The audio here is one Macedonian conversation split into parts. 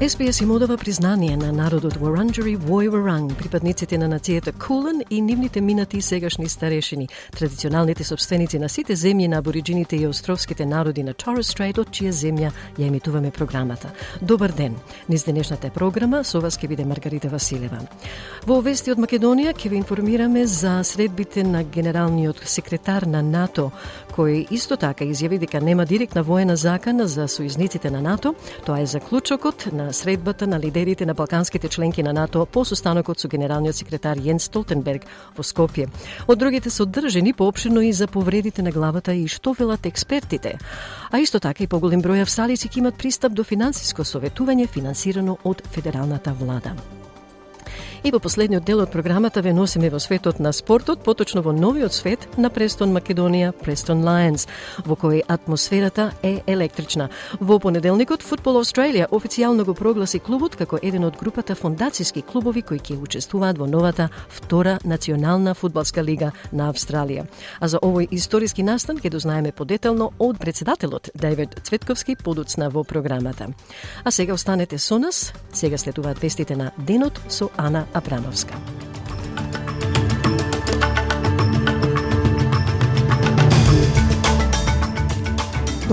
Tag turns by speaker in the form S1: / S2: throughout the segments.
S1: СПС им одава признание на народот Варанджери Војваранг, припадниците на нацијата Кулен и нивните минати и сегашни старешини, традиционалните собственици на сите земји на абориджините и островските народи на Торрес Стрейт, од чија земја ја емитуваме програмата. Добар ден! Низ денешната програма со вас ќе биде Маргарита Василева. Во вести од Македонија ќе ви информираме за средбите на генералниот секретар на НАТО, кој исто така изјави дека нема директна воена закана за сојзниците на НАТО. Тоа е заклучокот на средбата на лидерите на балканските членки на НАТО по состанокот со генералниот секретар Јен Столтенберг во Скопје. Од другите содржани поопшено и за повредите на главата и што велат експертите. А исто така и поголем број австралици ќе имат пристап до финансиско советување финансирано од федералната влада. И во последниот дел од програмата ве носиме во светот на спортот, поточно во новиот свет на Престон Македонија, Престон Lions, во кој атмосферата е електрична. Во понеделникот Футбол Австралија официјално го прогласи клубот како еден од групата фондацијски клубови кои ќе учествуваат во новата втора национална фудбалска лига на Австралија. А за овој историски настан ќе дознаеме подетално од председателот Давид Цветковски подоцна во програмата. А сега останете со нас, сега следуваат вестите на денот со Ана Abramovska.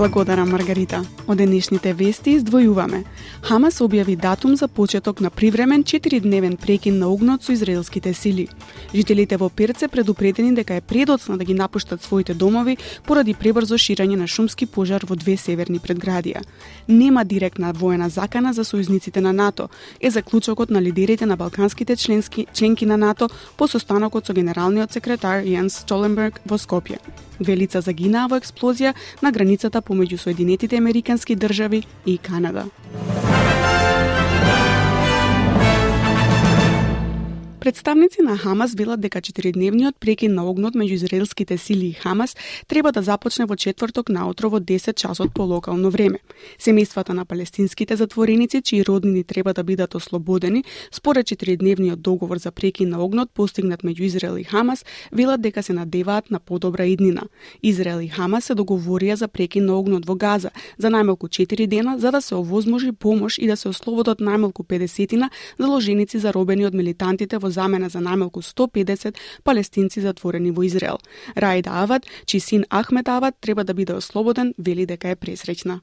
S2: Благодарам, Маргарита. Од денешните вести издвојуваме. Хамас објави датум за почеток на привремен 4-дневен прекин на огнот со израелските сили. Жителите во Перце предупредени дека е предоцна да ги напуштат своите домови поради пребрзо ширање на шумски пожар во две северни предградија. Нема директна воена закана за сојузниците на НАТО, е заклучокот на лидерите на балканските членски, членки на НАТО по состанокот со генералниот секретар Јенс Столенберг во Скопје. Две лица загинаа во експлозија на границата помеѓу Соединетите Американски држави и Канада. Представници на Хамас велат дека четиридневниот прекин на огнот меѓу израелските сили и Хамас треба да започне во четврток наутро во 10 часот по локално време. Семејствата на палестинските затвореници, чии роднини треба да бидат ослободени, според четиридневниот договор за прекин на огнот постигнат меѓу Израел и Хамас, велат дека се надеваат на подобра иднина. Израел и Хамас се договорија за прекин на огнот во Газа за најмалку 4 дена за да се овозможи помош и да се ослободат најмалку 50 заложеници заробени од милитантите во замена за најмалку 150 палестинци затворени во Израел. Раид Ават, чиј син Ахмед Ават треба да биде ослободен, вели дека е пресречна.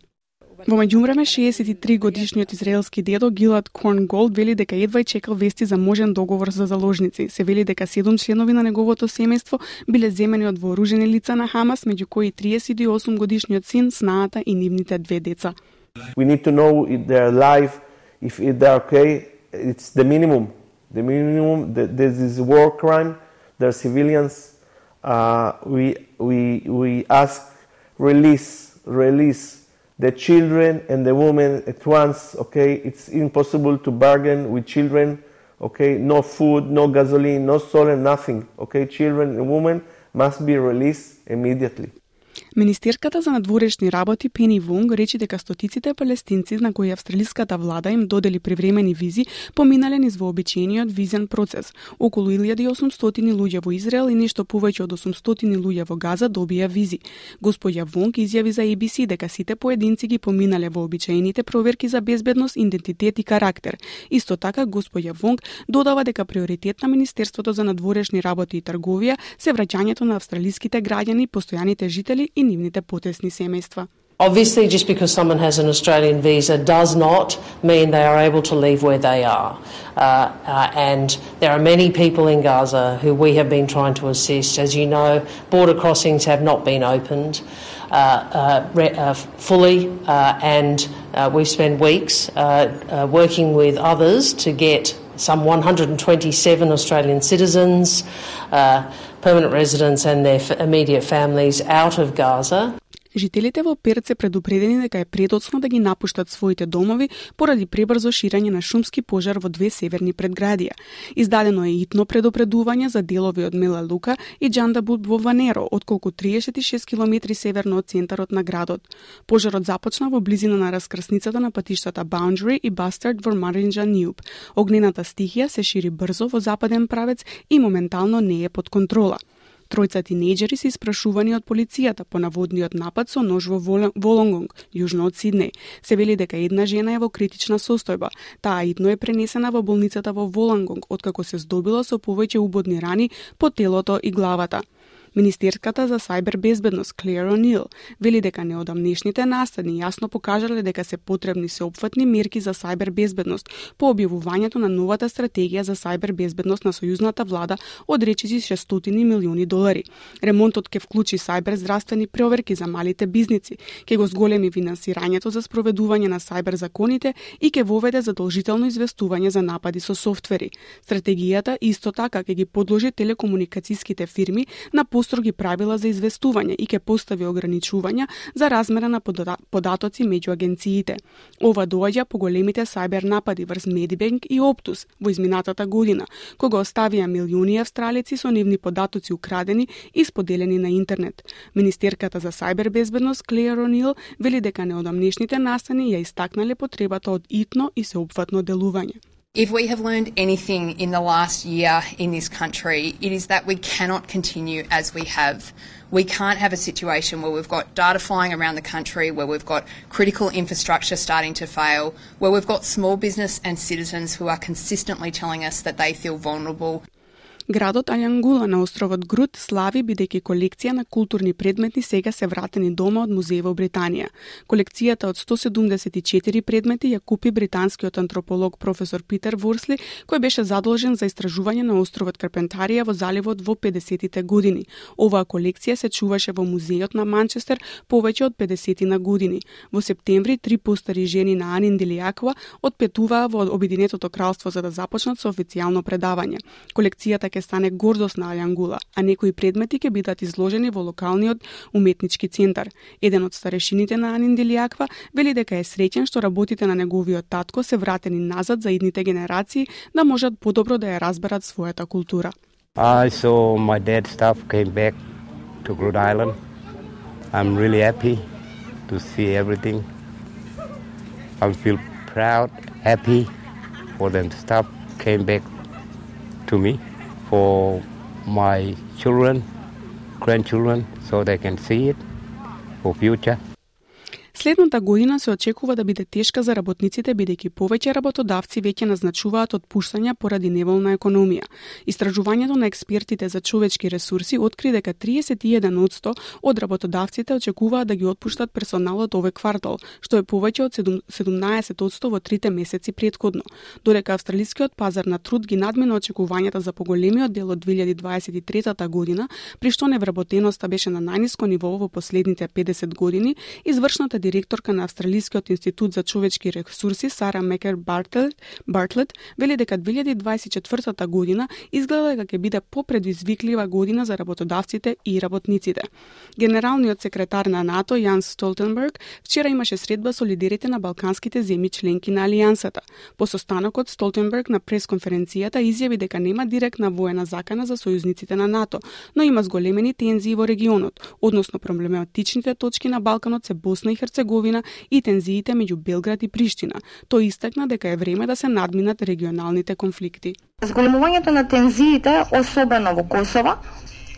S2: Во меѓувреме 63 годишниот израелски дедо Гилад Корн Голд вели дека едва чекал вести за можен договор за заложници. Се вели дека седум членови на неговото семејство биле земени од вооружени лица на Хамас, меѓу кои 38 годишниот син, снаата и нивните две деца.
S3: We need to know if they're alive, if they're okay. It's the minimum. The minimum, the, this is war crime. They're civilians. Uh, we, we, we ask release, release the children and the women at once. Okay, it's impossible to bargain with children. Okay, no food, no gasoline, no solar, nothing. Okay, children and women must be released immediately.
S2: Министерката за надворешни работи Пени Вунг рече дека стотиците палестинци на кои австралиската влада им додели привремени визи поминале низ вообичаениот визен процес. Околу 1800 луѓе во Израел и нешто повеќе од 800 луѓе во Газа добија визи. Господја Вунг изјави за ABC дека сите поединци ги поминале вообичаените проверки за безбедност, идентитет и карактер. Исто така господја Вунг додава дека приоритет на Министерството за надворешни работи и трговија се враќањето на австралиските граѓани, постојаните жители и нивните потесни семејства.
S4: Obviously, just because someone has an Australian visa does not mean they are able to leave where they are. Uh, uh, and there are many people in Gaza who we have been trying to assist. As you know, border crossings have not been opened uh, uh, uh fully, uh, and we've spent weeks working with others to get some 127 Australian citizens, permanent residents, and their immediate families out of Gaza.
S2: Жителите во Перт се предупредени дека е предоцно да ги напуштат своите домови поради пребрзо ширење на шумски пожар во две северни предградија. Издадено е итно предупредување за делови од Мела Лука и Джандабут во Ванеро, отколку 36 км северно од центарот на градот. Пожарот започна во близина на раскрсницата на патиштата Boundary и Бастард во Маринджа Ньюб. Огнената стихија се шири брзо во западен правец и моментално не е под контрола. Тројца тинејџери се испрашувани од полицијата по наводниот напад со нож во Волонгонг, јужно од Сиднеј. Се вели дека една жена е во критична состојба. Таа идно е пренесена во болницата во Волонгонг, откако се здобила со повеќе убодни рани по телото и главата. Министерката за сајбер безбедност Клеер О'Нил вели дека неодамнешните настани јасно покажале дека се потребни сеопфатни мерки за сајбер безбедност по објавувањето на новата стратегија за сајбер безбедност на сојузната влада од речиси 600 милиони долари. Ремонтот ќе вклучи сајбер здравствени проверки за малите бизници, ќе го зголеми финансирањето за спроведување на сајбер законите и ќе воведе задолжително известување за напади со софтвери. Стратегијата исто така ќе ги подложи телекомуникацијските фирми на построги правила за известување и ќе постави ограничувања за размера на податоци меѓу агенциите. Ова доаѓа по големите сајбер напади врз Медибенк и Оптус во изминатата година, кога оставија милиони австралици со нивни податоци украдени и споделени на интернет. Министерката за сајбер безбедност Клеер О'Нил вели дека неодамнешните настани ја истакнале потребата од итно и сеопфатно делување.
S5: If we have learned anything in the last year in this country, it is that we cannot continue as we have. We can't have a situation where we've got data flying around the country, where we've got critical infrastructure starting to fail, where we've got small business and citizens who are consistently telling us that they feel vulnerable.
S2: Градот Ајангула на островот Грут слави бидејќи колекција на културни предмети сега се вратени дома од музеј во Британија. Колекцијата од 174 предмети ја купи британскиот антрополог професор Питер Ворсли, кој беше задолжен за истражување на островот Карпентарија во заливот во 50-тите години. Оваа колекција се чуваше во музејот на Манчестер повеќе од 50 на години. Во септември три постари жени на Анин Дилијакова отпетуваа во Обединетото кралство за да започнат со официјално предавање. Колекцијата ќе стане гордост на Алјангула, а некои предмети ќе бидат изложени во локалниот уметнички центар. Еден од старешините на Анинделиаква вели дека е среќен што работите на неговиот татко се вратени назад за идните генерации да можат подобро да ја разберат својата култура.
S6: I saw my dad's stuff came back to Groot Island. I'm really happy to see everything. I feel proud, happy for them stuff came back to me. For my children, grandchildren, so they can see it for future.
S2: Следната година се очекува да биде тешка за работниците бидејќи повеќе работодавци веќе назначуваат отпуштања поради неволна економија. Истражувањето на експертите за човечки ресурси откри дека 31% од работодавците очекуваат да ги отпуштат персоналот овој квартал, што е повеќе од 17% во трите месеци предходно, додека австралискиот пазар на труд ги надмина очекувањата за поголемиот дел од 2023 година, при што невработеноста беше на најниско ниво во последните 50 години, извршната директорка на Австралискиот институт за човечки ресурси Сара Мекер Бартлет, Бартлет вели дека 2024 година изгледа дека ќе биде попредизвиклива година за работодавците и работниците. Генералниот секретар на НАТО Јанс Столтенберг вчера имаше средба со лидерите на балканските земји членки на алијансата. По состанокот Столтенберг на пресконференцијата изјави дека нема директна воена закана за сојузниците на НАТО, но има зголемени тензии во регионот, односно проблематичните точки на Балканот се Босна и Херцеговина Херцеговина и тензиите меѓу Белград и Приштина. Тој истакна дека е време да се надминат регионалните конфликти.
S7: Зголемувањето на тензиите, особено во Косово,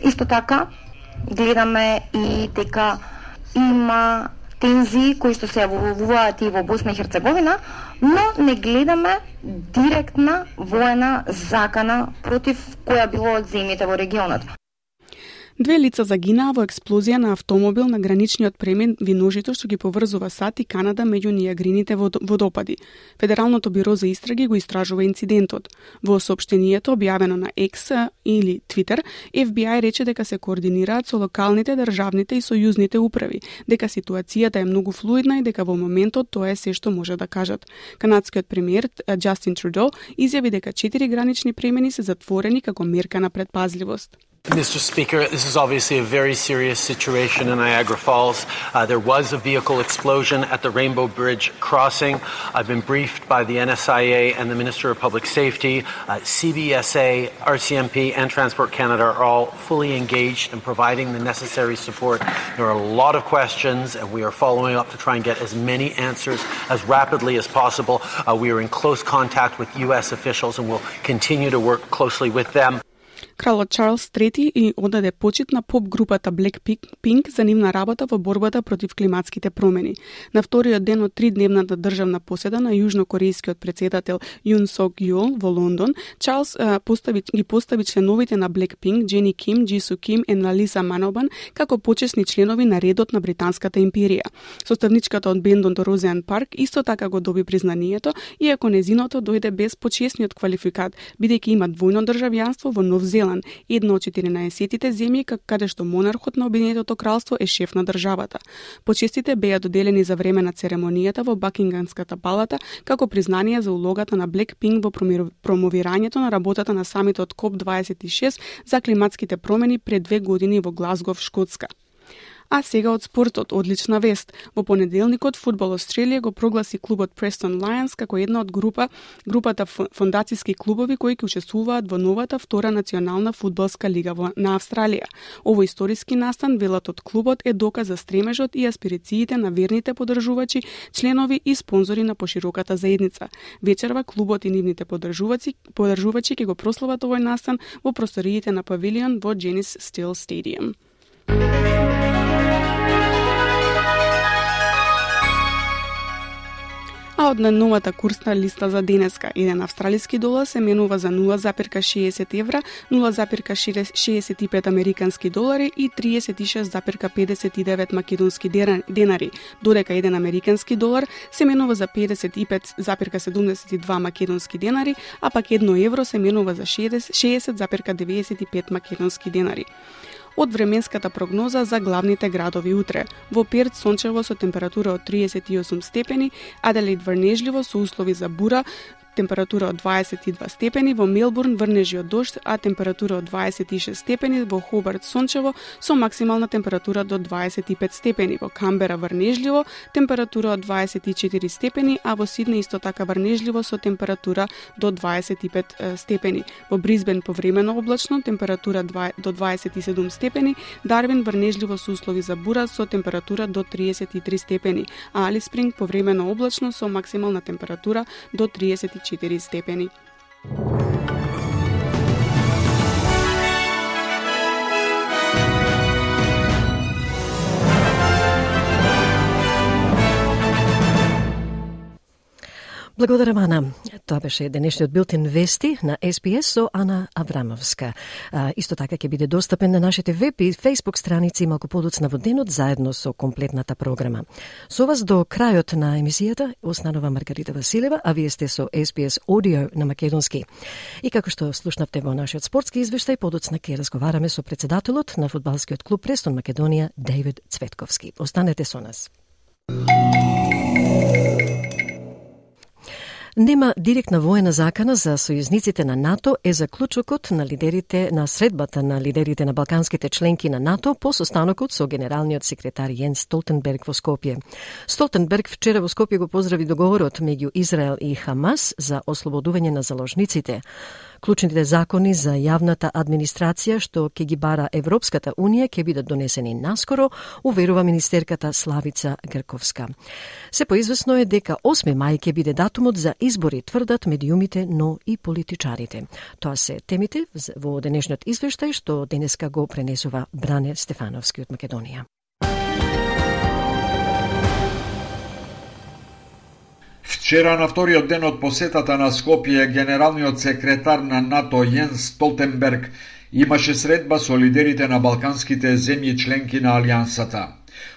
S7: исто така гледаме и дека има тензии кои што се јавуваат и во Босна и Херцеговина, но не гледаме директна воена закана против која било од земјите во регионот.
S2: Две лица загинаа во експлозија на автомобил на граничниот премин Виножито што ги поврзува САД и Канада меѓу Нијагрините водопади. Федералното биро за истраги го истражува инцидентот. Во соопштението објавено на X или Twitter, FBI рече дека се координираат со локалните, државните и сојузните управи, дека ситуацијата е многу флуидна и дека во моментот тоа е се што може да кажат. Канадскиот премиер Джастин Трудо изјави дека четири гранични премини се затворени како мерка на предпазливост.
S8: Mr. Speaker, this is obviously a very serious situation in Niagara Falls. Uh, there was a vehicle explosion at the Rainbow Bridge crossing. I've been briefed by the NSIA and the Minister of Public Safety. Uh, CBSA, RCMP, and Transport Canada are all fully engaged in providing the necessary support. There are a lot of questions, and we are following up to try and get as many answers as rapidly as possible. Uh, we are in close contact with U.S. officials and we'll continue to work closely with them.
S2: Кралот Чарлс III и одаде почит на поп групата Blackpink за нивна работа во борбата против климатските промени. На вториот ден од тридневната државна поседа на јужнокорејскиот председател Јун Сок Јол во Лондон, Чарлс постави, ги постави членовите на Blackpink, Джени Ким, Джису Ким и Налиса Манобан како почесни членови на редот на британската империја. Составничката од бендот Розеан Парк исто така го доби признанието, иако незиното дојде без почесниот квалификат, бидејќи има двојно државјанство во Нов Зеланд, една од 14-тите земји каде што монархот на Обединетото кралство е шеф на државата. Почестите беа доделени за време на церемонијата во Бакингамската палата како признание за улогата на Blackpink во промовирањето на работата на самитот КОП-26 за климатските промени пред две години во Глазгов, Шкотска. А сега од спортот, одлична вест. Во понеделникот Футбол Австралија го прогласи клубот Престон Lions како една од група групата фондацијски клубови кои ќе учествуваат во новата втора национална фудбалска лига во, на Австралија. Овој историски настан велат од клубот е доказ за стремежот и аспирациите на верните подржувачи, членови и спонзори на пошироката заедница. Вечерва клубот и нивните подржувачи подржувачи ќе го прослават овој настан во просториите на павилион во Дженис Стил Стадиум. Од најновата курсна листа за денеска, еден австралиски долар се менува за 0,60 евра, 0,65 американски долари и 36,59 македонски денари, додека еден американски долар се менува за 55,72 македонски денари, а пак едно евро се менува за 60,95 македонски денари од временската прогноза за главните градови утре. Во Перт сончево со температура од 38 степени, Аделаид врнежливо со услови за бура, температура од 22 степени, во Мелбурн врнежи од дожд, а температура од 26 степени, во Хобарт сончево со максимална температура до 25 степени, во Камбера врнежливо, температура од 24 степени, а во Сидне исто така врнежливо со температура до 25 степени. Во Бризбен повремено облачно, температура до 27 степени, Дарвин врнежливо со услови за бура со температура до 33 степени, а Алиспринг повремено облачно со максимална температура до 30 24 степени.
S1: Благодарам, Ана. Тоа беше денешниот билтен вести на СПС со Ана Аврамовска. А, исто така ќе биде достапен на нашите веб и фейсбук страници малку подоцна во денот заедно со комплетната програма. Со вас до крајот на емисијата останува Маргарита Василева, а вие сте со СПС Audio на македонски. И како што слушнавте во нашиот спортски извештај, подоцна ќе разговараме со председателот на фудбалскиот клуб Престон Македонија, Дейвид Цветковски. Останете со нас. Нема директна воена закана за сојузниците на НАТО е заклучокот на лидерите на средбата на лидерите на балканските членки на НАТО по состанокот со генералниот секретар Јен Столтенберг во Скопје. Столтенберг вчера во Скопје го поздрави договорот меѓу Израел и Хамас за ослободување на заложниците. Клучните закони за јавната администрација што ќе ги бара Европската Унија ќе бидат донесени наскоро, уверува министерката Славица Грковска. Се поизвестно е дека 8 мај ќе биде датумот за избори, тврдат медиумите, но и политичарите. Тоа се темите во денешниот извештај што денеска го пренесува Бране Стефановски од Македонија.
S9: Вчера на вториот ден од посетата на Скопје, генералниот секретар на НАТО Јенс Столтенберг имаше средба со лидерите на балканските земји членки на Алијансата.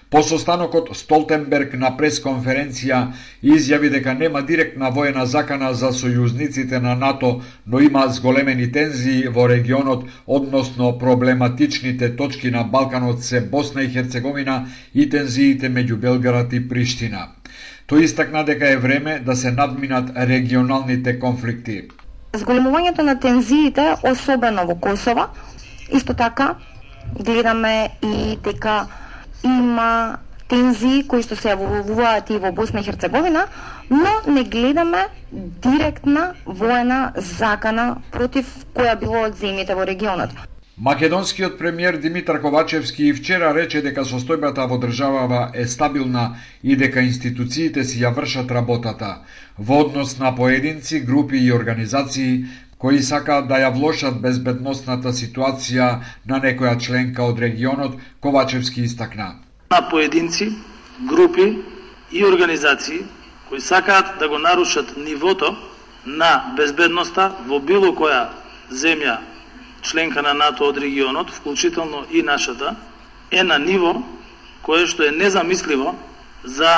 S9: По состанокот Столтенберг на пресконференција изјави дека нема директна воена закана за сојузниците на НАТО, но има зголемени тензии во регионот односно проблематичните точки на Балканот се Босна и Херцеговина и тензиите меѓу Белград и Приштина. Тој истакна дека е време да се надминат регионалните конфликти.
S7: Зголемувањето на тензиите, особено во Косово, Исто така, гледаме и дека има тензии кои што се јавуваат и во Босна и Херцеговина, но не гледаме директна воена закана против која било од земјите во регионот.
S9: Македонскиот премиер Димитар Ковачевски и вчера рече дека состојбата во државава е стабилна и дека институциите си ја вршат работата во однос на поединци, групи и организации кои сакаат да ја влошат безбедностната ситуација на некоја членка од регионот, Ковачевски истакна.
S10: На поединци, групи и организации кои сакаат да го нарушат нивото на безбедноста во било која земја членка на НАТО од регионот, вклучително и нашата, е на ниво кое што е незамисливо за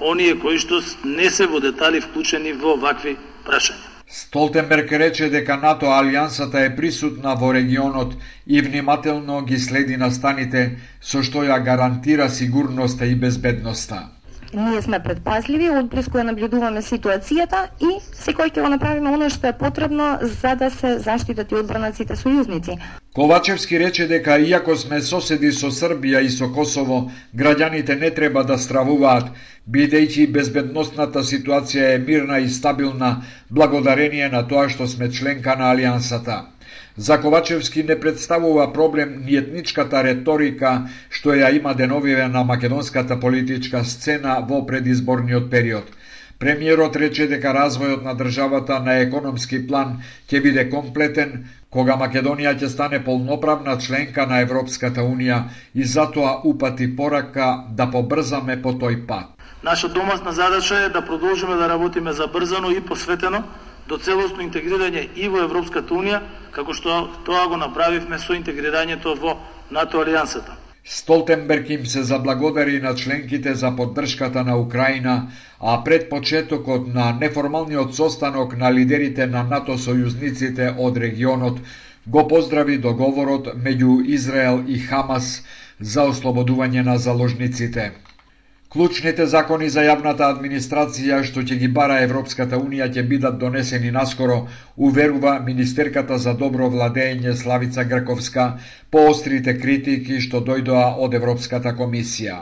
S10: оние кои што не се во детали вклучени во вакви прашања.
S9: Столтенберг рече дека НАТО алијансата е присутна во регионот и внимателно ги следи настаните со што ја гарантира сигурноста и безбедноста.
S7: Ние сме предпазливи, одблиску ја наблюдуваме ситуацијата и секој ќе го направиме оно што е потребно за да се заштитат и одбранаците сојузници.
S9: Ковачевски рече дека иако сме соседи со Србија и со Косово, граѓаните не треба да стравуваат, бидејќи безбедностната ситуација е мирна и стабилна благодарение на тоа што сме членка на Алијансата. За Ковачевски не представува проблем ни етничката реторика што ја има деновиве на македонската политичка сцена во предизборниот период. Премиерот рече дека развојот на државата на економски план ќе биде комплетен кога Македонија ќе стане полноправна членка на Европската Унија и затоа упати порака да побрзаме по тој пат.
S10: Наша домашна задача е да продолжиме да работиме забрзано и посветено до целосно интегрирање и во Европската Унија, како што тоа го направивме со интегрирањето во НАТО алијансата.
S9: Столтенберг им се заблагодари на членките за поддршката на Украина, а пред почетокот на неформалниот состанок на лидерите на НАТО сојузниците од регионот го поздрави договорот меѓу Израел и Хамас за ослободување на заложниците. Клучните закони за јавната администрација што ќе ги бара Европската Унија ќе бидат донесени наскоро, уверува министерката за добро владење Славица Грковска по острите критики што дојдоа од Европската комисија.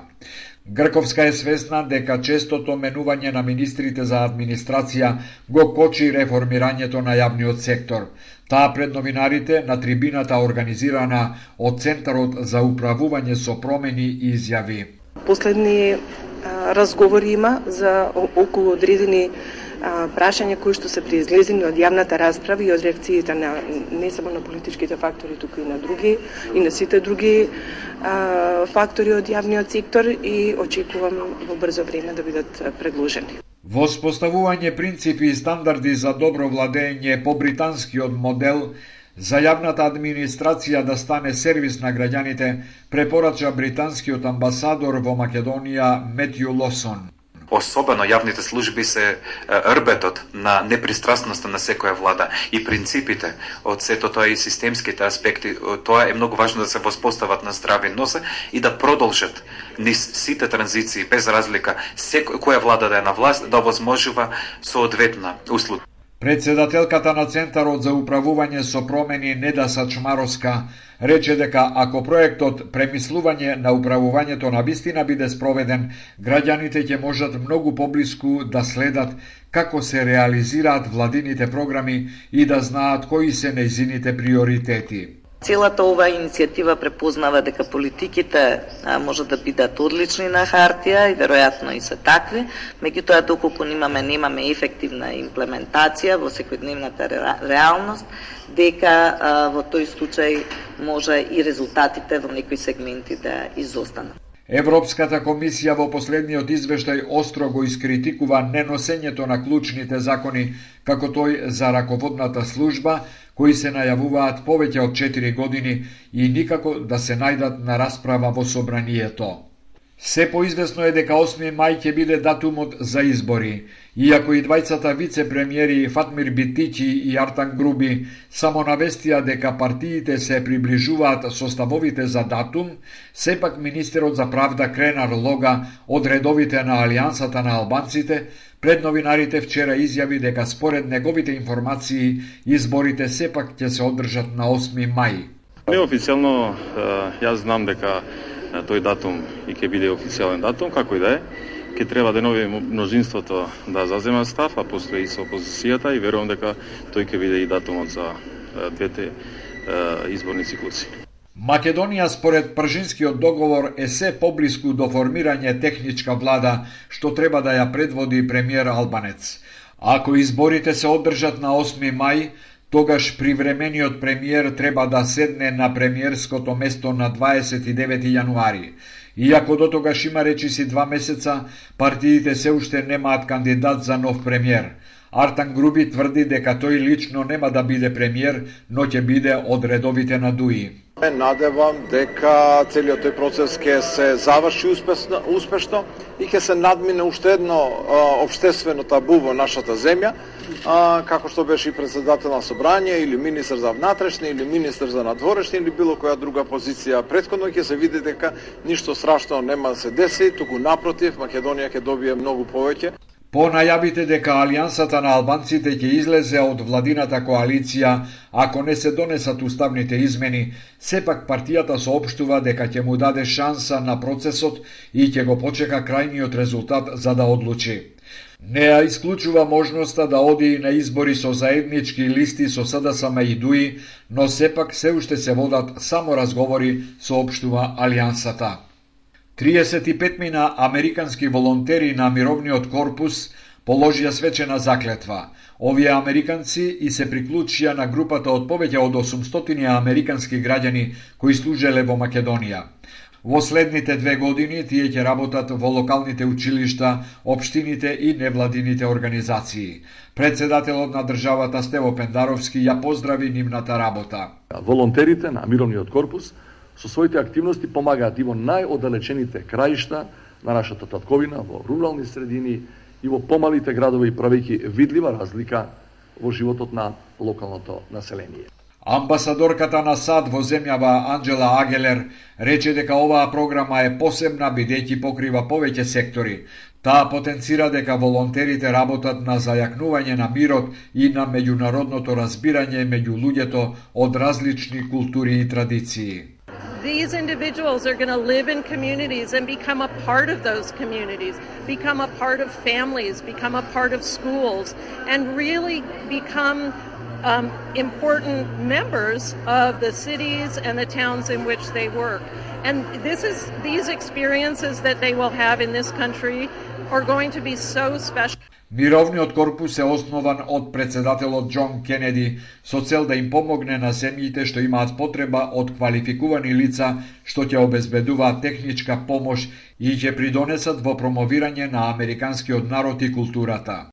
S9: Грковска е свесна дека честото менување на министрите за администрација го кочи реформирањето на јавниот сектор. Таа пред новинарите на трибината организирана од Центарот за управување со промени изјави.
S11: Последни а, разговори има за околу одредени а, прашања кои што се произлезени од јавната расправа и од реакциите на не само на политичките фактори, туку и на други и на сите други а, фактори од јавниот сектор и очекувам во брзо време да бидат предложени.
S9: Воспоставување принципи и стандарди за добро владење по британскиот модел За јавната администрација да стане сервис на граѓаните, препорача британскиот амбасадор во Македонија Метју Лосон.
S12: Особено јавните служби се рбетот на непристрасноста на секоја влада и принципите од сето тоа и системските аспекти, тоа е многу важно да се воспостават на здрави носа и да продолжат низ сите транзиции без разлика секоја влада да е на власт да возможува соодветна услуга.
S9: Председателката на Центарот за управување со промени Неда Сачмаровска рече дека ако проектот премислување на управувањето на вистина биде спроведен, граѓаните ќе можат многу поблиску да следат како се реализираат владините програми и да знаат кои се нејзините приоритети.
S13: Целата оваа иницијатива препознава дека политиките а, може да бидат одлични на хартија и веројатно и се такви, меѓутоа доколку немаме немаме ефективна имплементација во секојдневната реалност, дека а, во тој случај може и резултатите во некои сегменти да изостанат.
S9: Европската комисија во последниот извештај остро го искритикува неносењето на клучните закони, како тој за раководната служба, кои се најавуваат повеќе од 4 години и никако да се најдат на расправа во собранието. Се поизвестно е дека 8 мај ќе биде датумот за избори, иако и двајцата вице-премиери Фатмир Битичи и Артан Груби само навестија дека партиите се приближуваат составовите за датум, сепак министерот за правда Кренар Лога од редовите на Алијансата на албанците пред новинарите вчера изјави дека според неговите информации изборите сепак ќе се одржат на 8 мај.
S14: Неофицијално јас знам дека тој датум и ќе биде официјален датум, како и да е. Ке треба да денови множинството да зазема став, а после и со опозицијата и верувам дека тој ќе биде и датумот за двете изборни циклуси.
S9: Македонија според пржинскиот договор е се поблиску до формирање техничка влада што треба да ја предводи премиер Албанец. Ако изборите се одржат на 8 мај, тогаш привремениот премиер треба да седне на премиерското место на 29 јануари. Иако до тогаш има речиси два месеца, партиите се уште немаат кандидат за нов премиер. Артан Груби тврди дека тој лично нема да биде премиер, но ќе биде од редовите на ДУИ.
S15: Надевам дека целиот тој процес ќе се заврши успешно, успешно и ќе се надмине уште едно а, обштествено табу во нашата земја, а, како што беше и председател на собрање или министер за внатрешни или министер за надворешни или било која друга позиција предходно ќе се види дека ништо страшно нема да се деси, туку напротив Македонија ќе добие многу повеќе.
S9: По најавите дека Алијансата на албанците ќе излезе од владината коалиција ако не се донесат уставните измени, сепак партијата соопштува дека ќе му даде шанса на процесот и ќе го почека крајниот резултат за да одлучи. Не ја исклучува можноста да оди на избори со заеднички листи со СДСМ и ДУИ, но сепак се уште се водат само разговори, соопштува Алијансата. 35 мина американски волонтери на мировниот корпус положија свечена заклетва. Овие американци и се приклучија на групата од повеќе од 800 американски граѓани кои служеле во Македонија. Во следните две години тие ќе работат во локалните училишта, општините и невладините организации. Председателот на државата Стево Пендаровски ја поздрави нивната работа.
S16: Волонтерите на Мировниот корпус со своите активности помагаат и во најодалечените краишта на нашата татковина, во рурални средини и во помалите градови, правејќи видлива разлика во животот на локалното население.
S9: Амбасадорката на САД во земјава Анджела Агелер рече дека оваа програма е посебна бидејќи покрива повеќе сектори. Таа потенцира дека волонтерите работат на зајакнување на мирот и на меѓународното разбирање меѓу луѓето од различни култури и традиции.
S17: These individuals are going to live in communities and become a part of those communities, become a part of families, become a part of schools, and really become um, important members of the cities and the towns in which they work. And this is these experiences that they will have in this country are going to be so special.
S9: Мировниот корпус е основан од председателот Џон Кенеди со цел да им помогне на земјите што имаат потреба од квалификувани лица што ќе обезбедуваат техничка помош и ќе придонесат во промовирање на американскиот народ и културата.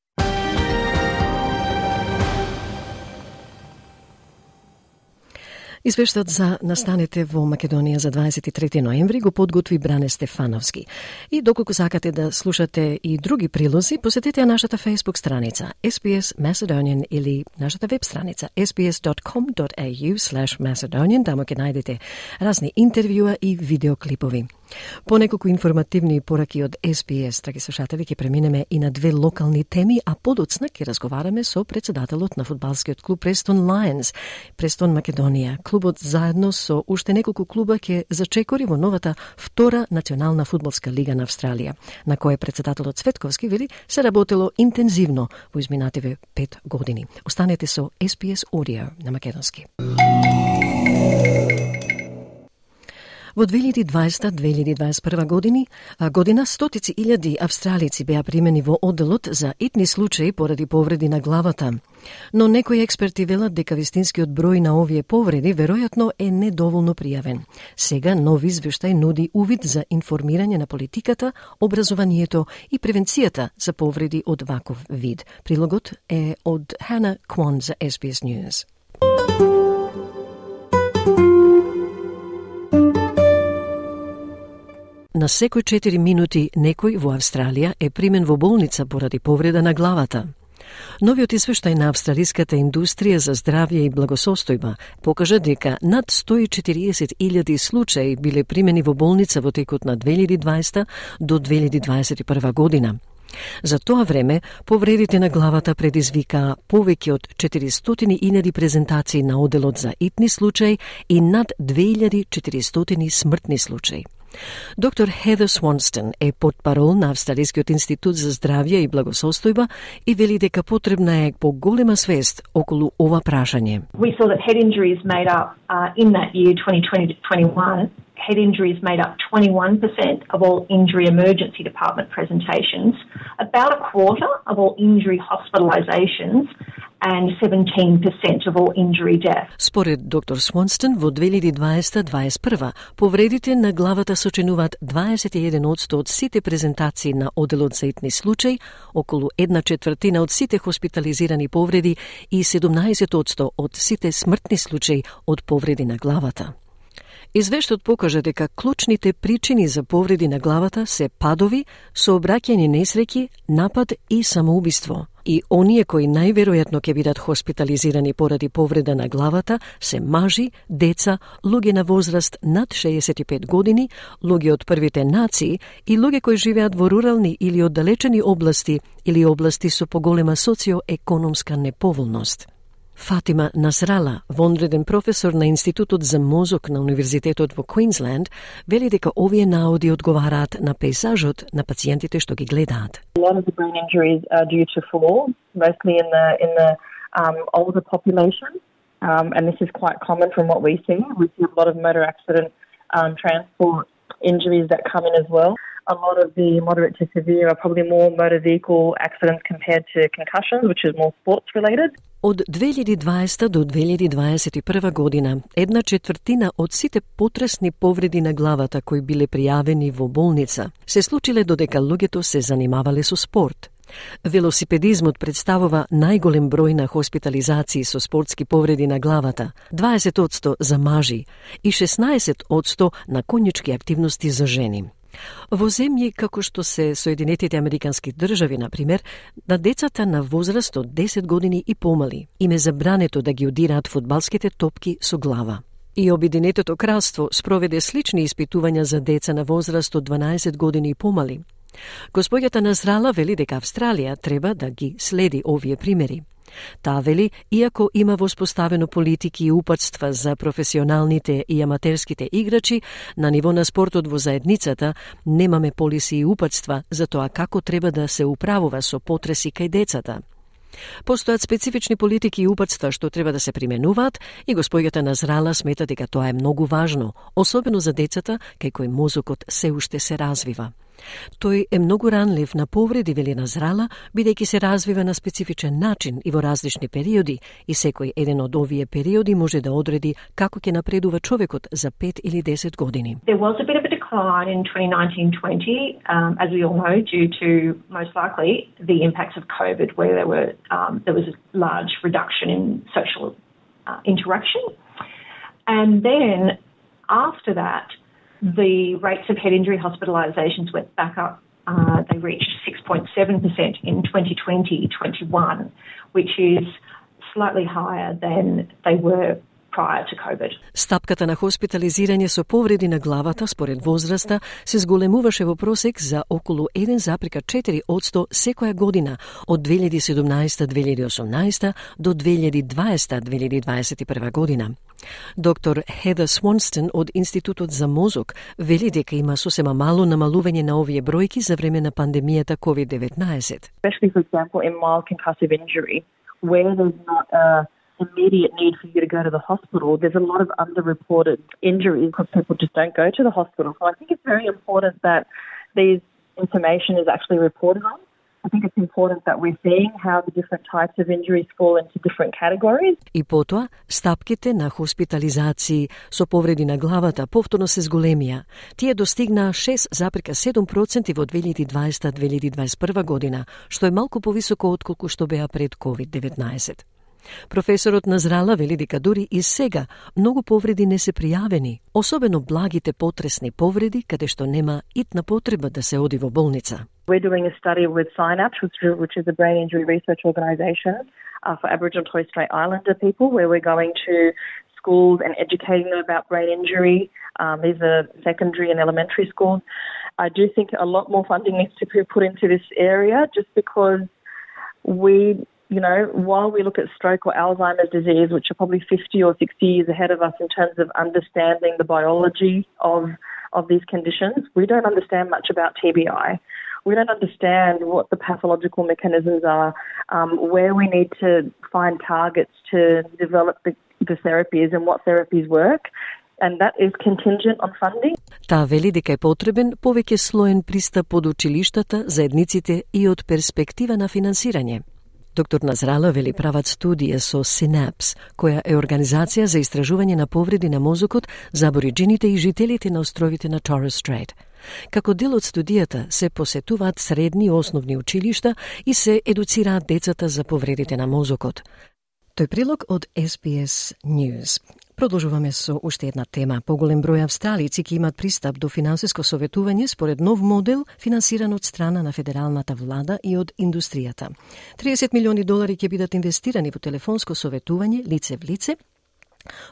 S1: Извештајот за настанете во Македонија за 23 ноември го подготви Бране Стефановски. И доколку сакате да слушате и други прилози, посетете нашата Facebook страница SBS Macedonian или нашата веб страница sbs.com.au Macedonian. таму ќе најдете разни интервјуа и видеоклипови. По неколку информативни пораки од SBS, драги слушатели, ќе преминеме и на две локални теми, а подоцна ќе разговараме со председателот на фудбалскиот клуб Престон Lions, Престон Македонија. Клубот заедно со уште неколку клуба ќе зачекори во новата втора национална фудбалска лига на Австралија, на која председателот Цветковски вели се работело интензивно во изминативе пет години. Останете со SBS Audio на македонски. Во 2020-2021 години, година стотици илјади австралици беа примени во оделот за итни случаи поради повреди на главата. Но некои експерти велат дека вистинскиот број на овие повреди веројатно е недоволно пријавен. Сега нови извештај нуди увид за информирање на политиката, образованието и превенцијата за повреди од ваков вид. Прилогот е од Хана Квон за SBS News. На секој 4 минути некој во Австралија е примен во болница поради повреда на главата. Новиот извештај на австралиската индустрија за здравје и благосостојба покажа дека над 140.000 случаи биле примени во болница во текот на 2020 до 2021 година. За тоа време, повредите на главата предизвикаа повеќе од 400.000 презентации на оделот за итни случаи и над 2400 смртни случаи. Доктор Хедер Свонстон е подпарол на Австралискиот институт за здравје и благосостојба и вели дека потребна е поголема свест околу ова прашање.
S18: We saw that head injuries made up uh, in that year 2020-21 head injuries made up 21% of all injury emergency department presentations, about a quarter of all injury hospitalisations, And 17% of all injury deaths.
S1: Според доктор Свонстон, во 2020-2021 повредите на главата сочинуваат 21% од сите презентации на оделот за итни случаи, околу една четвртина од сите хоспитализирани повреди и 17% од сите смртни случаи од повреди на главата. Извештот покажа дека клучните причини за повреди на главата се падови, сообраќајни несреќи, напад и самоубиство. И оние кои најверојатно ќе бидат хоспитализирани поради повреда на главата се мажи, деца, луѓе на возраст над 65 години, луѓе од првите нации и луѓе кои живеат во рурални или оддалечени области или области со поголема социоекономска неповолност. Фатима Насрала, вонреден професор на Институтот за мозок на Универзитетот во Квинсленд, вели дека овие наоди одговараат на пейзажот на пациентите што ги гледаат.
S18: Um, um, and this is quite common from what we see. We see a lot of motor accident um, transport injuries that come in as well. A lot of the moderate to severe are probably more motor vehicle accidents compared to concussions, which is more sports related.
S1: Од 2020 до 2021 година, една четвртина од сите потресни повреди на главата кои биле пријавени во болница, се случиле додека луѓето се занимавале со спорт. Велосипедизмот представува најголем број на хоспитализации со спортски повреди на главата, 20% за мажи и 16% на конјички активности за жени. Во земји како што се Соединетите Американски држави, на пример, на децата на возраст од 10 години и помали им е забрането да ги удираат фудбалските топки со глава. И Обединетото кралство спроведе слични испитувања за деца на возраст од 12 години и помали. Господјата Назрала вели дека Австралија треба да ги следи овие примери. Таа вели, иако има воспоставено политики и упатства за професионалните и аматерските играчи, на ниво на спортот во заедницата немаме полиси и упатства за тоа како треба да се управува со потреси кај децата. Постојат специфични политики и упатства што треба да се применуваат и господјата Назрала смета дека тоа е многу важно, особено за децата кај кои мозокот се уште се развива. Тој е многу ранлив на повреди вели на зрала, бидејќи се развива на специфичен начин и во различни периоди, и секој еден од овие периоди може да одреди како ќе напредува човекот за 5 или 10 години.
S18: There was a bit of a decline in 2019-20, um, as we all know, due to most likely the impacts of COVID, where there were um, there was a large reduction in social uh, interaction, and then after that, the rates of head injury hospitalisations went back up. Uh, they reached 6.7% in 2020-21, which is slightly higher than they were prior to COVID.
S1: Стапката на хоспитализирање со повреди на главата според возраста се зголемуваше во просек за околу 1,4 одсто секоја година од 2017-2018 до 2020-2021 година. Доктор Хеда Свонстон од Институтот за мозок вели дека има сосема мало намалување на овие бројки за време на пандемијата COVID-19.
S18: Especially, for example, in mild concussive injury, where there's not a immediate need for you to go to the hospital, there's a lot of underreported injuries because people just don't go to the hospital. So I think it's very important that these information is actually reported on. I think it's important that we're seeing how the different types of injuries fall into different categories.
S1: И потоа, стапките на хоспитализации со повреди на главата повторно се зголемија. Тие достигнаа 6,7% во 2020-2021 година, што е малку повисоко отколку што беа пред COVID-19. Професорот Назрала вели дека дури и сега многу повреди не се пријавени, особено благите потресни повреди каде што нема итна потреба да се оди во болница.
S18: We're doing a study with Synapse, which, which is a brain injury research organisation uh, for Aboriginal and Torres Strait Islander people, where we're going to schools and educating them about brain injury. Um, these are secondary and elementary schools. I do think a lot more funding needs to be put into this area just because we, you know, while we look at stroke or Alzheimer's disease, which are probably 50 or 60 years ahead of us in terms of understanding the biology of, of these conditions, we don't understand much about TBI. We don't understand what the pathological mechanisms are, um, where we need to find targets to develop the, the therapies and what therapies work. And that is contingent on funding.
S1: Таа вели дека е потребен повеќе слоен пристап од училиштата, заедниците и од перспектива на финансирање. Доктор Назрала вели прават студија со Синапс, која е организација за истражување на повреди на мозокот за абориджините и жителите на островите на Торрес Стрейт. Како дел од студијата се посетуваат средни и основни училишта и се едуцираат децата за повредите на мозокот. Тој прилог од SBS News. Продолжуваме со уште една тема. Поголем број австралици ќе имат пристап до финансиско советување според нов модел финансиран од страна на федералната влада и од индустријата. 30 милиони долари ќе бидат инвестирани во телефонско советување лице в лице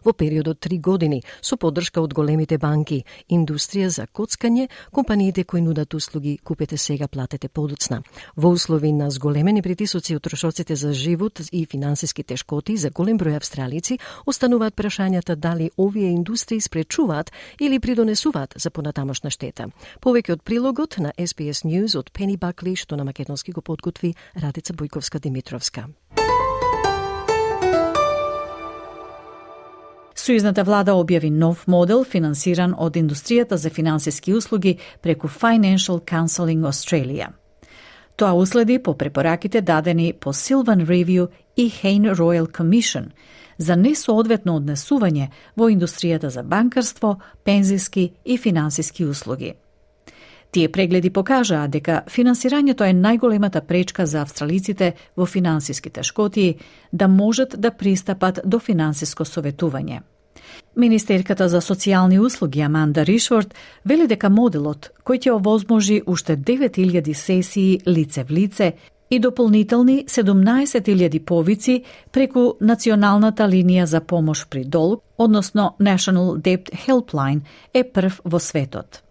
S1: во период од три години со поддршка од големите банки, индустрија за коцкање, компаниите кои нудат услуги купете сега, платете подоцна. Во услови на зголемени притисоци од трошоците за живот и финансиски тешкоти за голем број австралици, остануваат прашањата дали овие индустрии спречуваат или придонесуваат за понатамошна штета. Повеќе од прилогот на SBS News од Пени Бакли, што на македонски го подготви Радица Бојковска-Димитровска.
S19: Сојузната влада објави нов модел финансиран од индустријата за финансиски услуги преку Financial Counseling Australia. Тоа уследи по препораките дадени по Sylvan Review и Hain Royal Commission за несоодветно однесување во индустријата за банкарство, пензиски и финансиски услуги. Тие прегледи покажаа дека финансирањето е најголемата пречка за австралиците во финансиски тешкотии да можат да пристапат до финансиско советување. Министерката за социјални услуги Аманда Ришворд вели дека моделот, кој ќе овозможи уште 9000 сесии лице в лице и дополнителни 17.000 повици преку националната линија за помош при долг, односно National Debt Helpline, е прв во светот.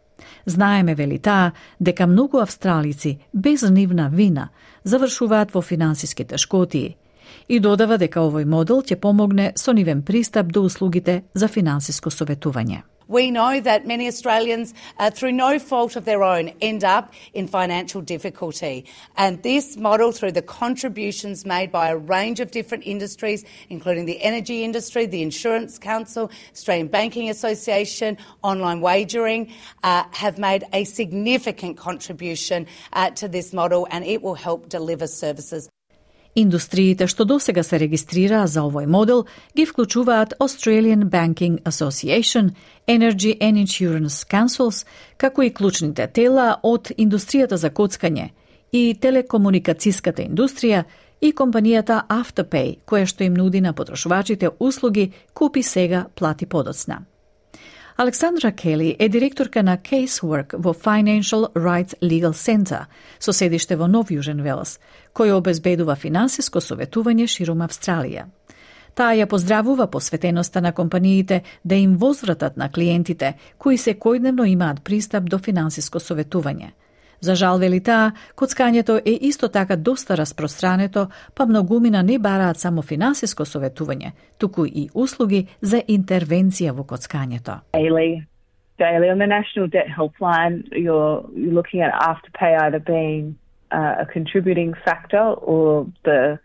S19: Знаеме, вели таа, дека многу австралици, без нивна вина, завршуваат во финансиски тешкотии – и додава дека овој модел ќе помогне со нивен пристап до услугите за финансиско советување.
S20: We know that many Australians, uh, through no fault of their own, end up in financial difficulty. And this model, through the contributions made by a range of different industries, including the energy industry, the Insurance Council, Australian Banking Association, online wagering, uh, have made a significant contribution uh, to this model and it will help deliver services
S19: Индустриите што досега се регистрираа за овој модел ги вклучуваат Australian Banking Association, Energy and Insurance Councils, како и клучните тела од индустријата за коцкање и телекомуникацијската индустрија и компанијата Afterpay, која што им нуди на потрошувачите услуги купи сега, плати подоцна. Александра Кели е директорка на Casework во Financial Rights Legal Center, со седиште во Нов Јужен Велс, кој обезбедува финансиско советување широм Австралија. Таа ја поздравува посветеноста на компаниите да им возвратат на клиентите кои се којдневно имаат пристап до финансиско советување – За жал, вели таа, коцкањето е исто така доста распространето, па многумина не бараат само финансиско советување, туку и услуги за интервенција во коцкањето.
S21: Daily, daily on the National Debt Helpline, you're, you're looking at afterpay either being uh, a contributing factor or the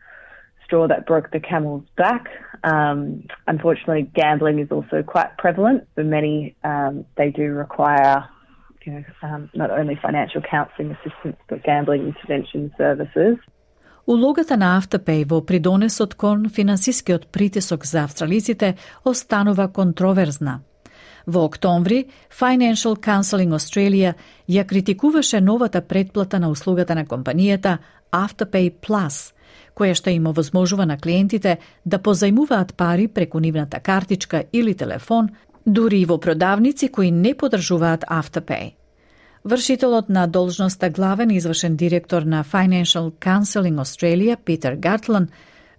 S21: straw that broke the camel's back. Um, unfortunately, gambling is also quite prevalent. For many, um, they do require you know, um, not only financial counselling assistance, but gambling intervention services.
S19: Улогата на Afterpay во придонесот кон финансискиот притисок за австралиците останува контроверзна. Во октомври, Financial Counseling Australia ја критикуваше новата предплата на услугата на компанијата Afterpay Plus, која што им овозможува на клиентите да позајмуваат пари преку нивната картичка или телефон дури и во продавници кои не подржуваат Afterpay. Вршителот на должноста главен извршен директор на Financial Counseling Australia, Питер Гартлан,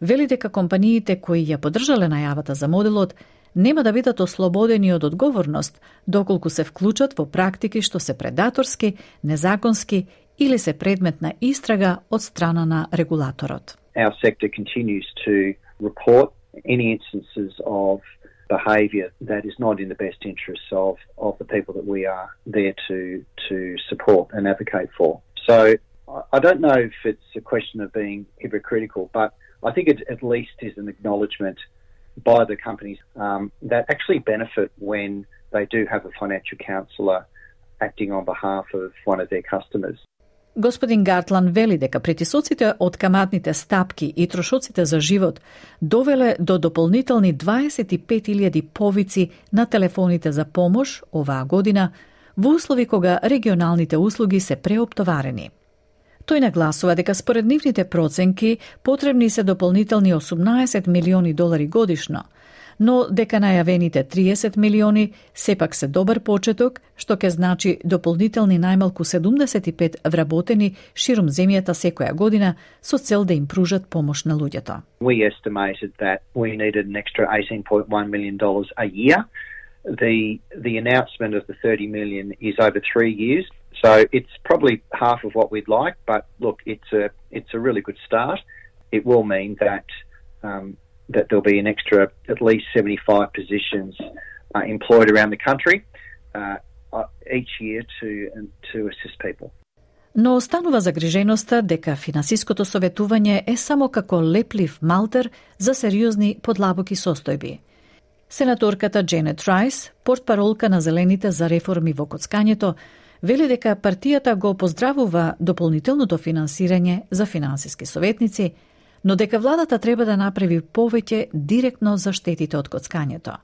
S19: вели дека компаниите кои ја поддржале најавата за моделот нема да бидат ослободени од одговорност доколку се вклучат во практики што се предаторски, незаконски или се предмет на истрага од страна на регулаторот.
S22: Our sector continues to report any instances of behaviour that is not in the best interests of, of the people that we are there to to support and advocate for. So I don't know if it's a question of being hypocritical, but I think it at least is an acknowledgement by the companies um, that actually benefit when they do have a financial counsellor acting on behalf of one of their customers.
S19: Господин Гартлан вели дека притисоците од каматните стапки и трошоците за живот довеле до дополнителни 25.000 повици на телефоните за помош оваа година во услови кога регионалните услуги се преоптоварени. Тој нагласува дека според нивните проценки потребни се дополнителни 18 милиони долари годишно, но дека најавените 30 милиони сепак се добар почеток, што ќе значи дополнителни најмалку 75 вработени ширум земјата секоја година со цел да им пружат помош на луѓето.
S22: We estimated that we needed an extra 18.1 million dollars a year. The the announcement of the 30 million is over 3 years. So it's probably half of what we'd like, but look, it's a it's a really good start. It will mean that um, that there'll be an extra at least 75 positions uh, employed around the country uh, uh each year to um, to assist people.
S19: Но останува загриженоста дека финансиското советување е само како леплив малтер за сериозни подлабоки состојби. Сенаторката Дженет Райс, портпаролка на Зелените за реформи во коцкањето, вели дека партијата го поздравува дополнителното финансирање за финансиски советници, но дека владата треба да направи повеќе директно за штетите од коцкањето.